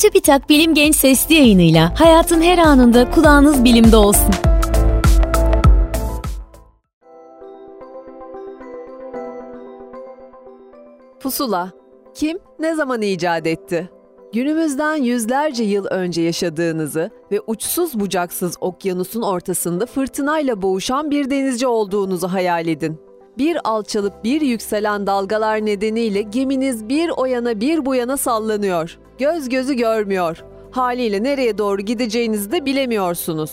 TÜBİTAK Bilim Genç Sesli yayınıyla hayatın her anında kulağınız bilimde olsun. Pusula kim, ne zaman icat etti? Günümüzden yüzlerce yıl önce yaşadığınızı ve uçsuz bucaksız okyanusun ortasında fırtınayla boğuşan bir denizci olduğunuzu hayal edin. Bir alçalıp bir yükselen dalgalar nedeniyle geminiz bir o yana bir bu yana sallanıyor. Göz gözü görmüyor. Haliyle nereye doğru gideceğinizi de bilemiyorsunuz.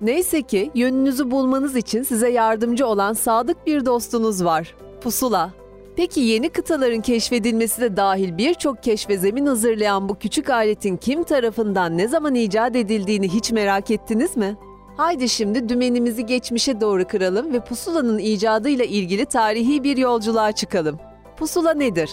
Neyse ki yönünüzü bulmanız için size yardımcı olan sadık bir dostunuz var. Pusula. Peki yeni kıtaların keşfedilmesi de dahil birçok keşfe zemin hazırlayan bu küçük aletin kim tarafından ne zaman icat edildiğini hiç merak ettiniz mi? Haydi şimdi dümenimizi geçmişe doğru kıralım ve pusulanın icadıyla ilgili tarihi bir yolculuğa çıkalım. Pusula nedir?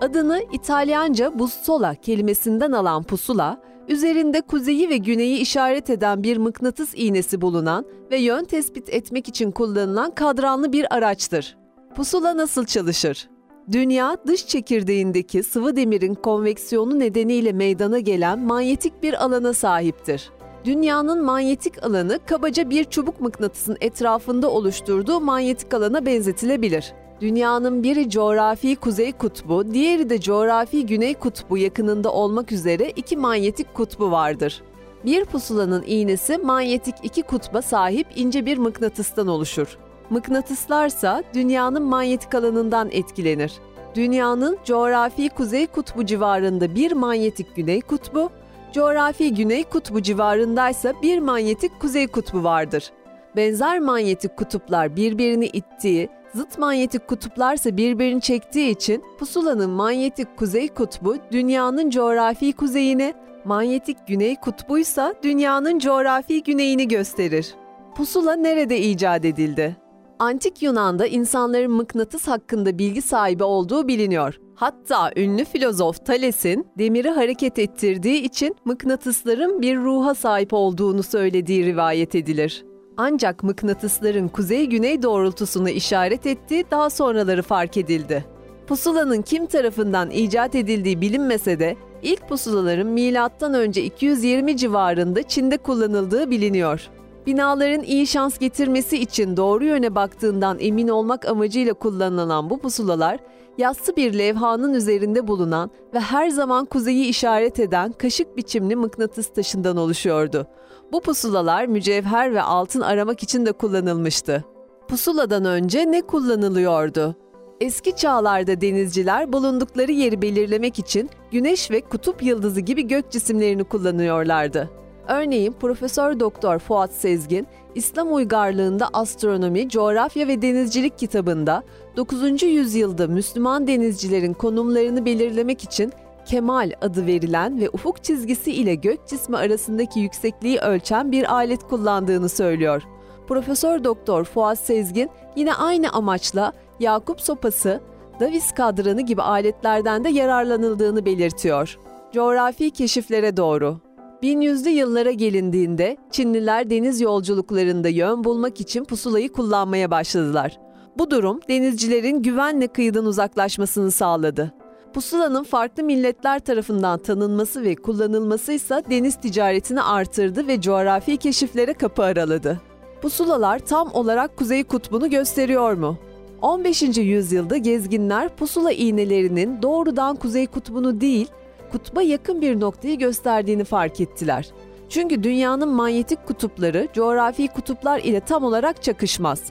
Adını İtalyanca bussola kelimesinden alan pusula, üzerinde kuzeyi ve güneyi işaret eden bir mıknatıs iğnesi bulunan ve yön tespit etmek için kullanılan kadranlı bir araçtır. Pusula nasıl çalışır? Dünya dış çekirdeğindeki sıvı demirin konveksiyonu nedeniyle meydana gelen manyetik bir alana sahiptir. Dünyanın manyetik alanı kabaca bir çubuk mıknatısın etrafında oluşturduğu manyetik alana benzetilebilir. Dünyanın biri coğrafi kuzey kutbu, diğeri de coğrafi güney kutbu yakınında olmak üzere iki manyetik kutbu vardır. Bir pusulanın iğnesi manyetik iki kutba sahip ince bir mıknatıstan oluşur. Mıknatıslarsa dünyanın manyetik alanından etkilenir. Dünyanın coğrafi kuzey kutbu civarında bir manyetik güney kutbu, coğrafi güney kutbu civarındaysa bir manyetik kuzey kutbu vardır. Benzer manyetik kutuplar birbirini ittiği, zıt manyetik kutuplarsa birbirini çektiği için pusulanın manyetik kuzey kutbu dünyanın coğrafi kuzeyine, manyetik güney kutbuysa dünyanın coğrafi güneyini gösterir. Pusula nerede icat edildi? Antik Yunan'da insanların mıknatıs hakkında bilgi sahibi olduğu biliniyor. Hatta ünlü filozof Thales'in demiri hareket ettirdiği için mıknatısların bir ruha sahip olduğunu söylediği rivayet edilir. Ancak mıknatısların kuzey-güney doğrultusunu işaret ettiği daha sonraları fark edildi. Pusulanın kim tarafından icat edildiği bilinmese de ilk pusulaların M.Ö. 220 civarında Çin'de kullanıldığı biliniyor. Binaların iyi şans getirmesi için doğru yöne baktığından emin olmak amacıyla kullanılan bu pusulalar, yassı bir levhanın üzerinde bulunan ve her zaman kuzeyi işaret eden kaşık biçimli mıknatıs taşından oluşuyordu. Bu pusulalar mücevher ve altın aramak için de kullanılmıştı. Pusuladan önce ne kullanılıyordu? Eski çağlarda denizciler bulundukları yeri belirlemek için güneş ve kutup yıldızı gibi gök cisimlerini kullanıyorlardı. Örneğin Profesör Doktor Fuat Sezgin, İslam uygarlığında astronomi, coğrafya ve denizcilik kitabında 9. yüzyılda Müslüman denizcilerin konumlarını belirlemek için kemal adı verilen ve ufuk çizgisi ile gök cismi arasındaki yüksekliği ölçen bir alet kullandığını söylüyor. Profesör Doktor Fuat Sezgin yine aynı amaçla Yakup sopası, Davis kadranı gibi aletlerden de yararlanıldığını belirtiyor. Coğrafi keşiflere doğru 1100'lü yıllara gelindiğinde Çinliler deniz yolculuklarında yön bulmak için pusulayı kullanmaya başladılar. Bu durum denizcilerin güvenle kıyıdan uzaklaşmasını sağladı. Pusulanın farklı milletler tarafından tanınması ve kullanılması ise deniz ticaretini artırdı ve coğrafi keşiflere kapı araladı. Pusulalar tam olarak Kuzey Kutbu'nu gösteriyor mu? 15. yüzyılda gezginler pusula iğnelerinin doğrudan Kuzey Kutbu'nu değil, kutba yakın bir noktayı gösterdiğini fark ettiler. Çünkü dünyanın manyetik kutupları coğrafi kutuplar ile tam olarak çakışmaz.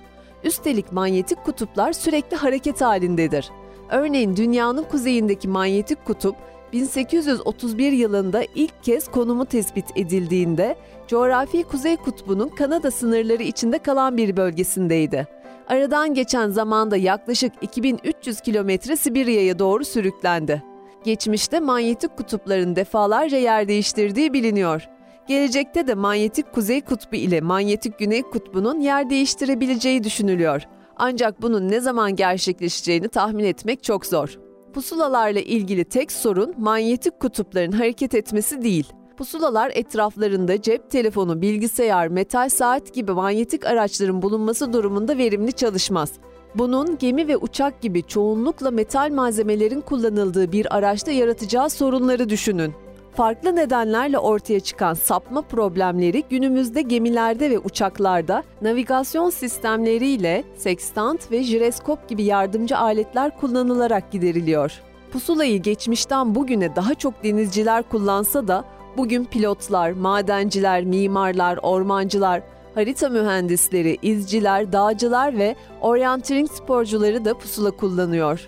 Üstelik manyetik kutuplar sürekli hareket halindedir. Örneğin dünyanın kuzeyindeki manyetik kutup 1831 yılında ilk kez konumu tespit edildiğinde coğrafi kuzey kutbunun Kanada sınırları içinde kalan bir bölgesindeydi. Aradan geçen zamanda yaklaşık 2300 kilometre Sibirya'ya doğru sürüklendi geçmişte manyetik kutupların defalarca yer değiştirdiği biliniyor. Gelecekte de manyetik kuzey kutbu ile manyetik güney kutbunun yer değiştirebileceği düşünülüyor. Ancak bunun ne zaman gerçekleşeceğini tahmin etmek çok zor. Pusulalarla ilgili tek sorun manyetik kutupların hareket etmesi değil. Pusulalar etraflarında cep telefonu, bilgisayar, metal saat gibi manyetik araçların bulunması durumunda verimli çalışmaz. Bunun gemi ve uçak gibi çoğunlukla metal malzemelerin kullanıldığı bir araçta yaratacağı sorunları düşünün. Farklı nedenlerle ortaya çıkan sapma problemleri günümüzde gemilerde ve uçaklarda navigasyon sistemleriyle sekstant ve jireskop gibi yardımcı aletler kullanılarak gideriliyor. Pusulayı geçmişten bugüne daha çok denizciler kullansa da bugün pilotlar, madenciler, mimarlar, ormancılar, harita mühendisleri, izciler, dağcılar ve orienteering sporcuları da pusula kullanıyor.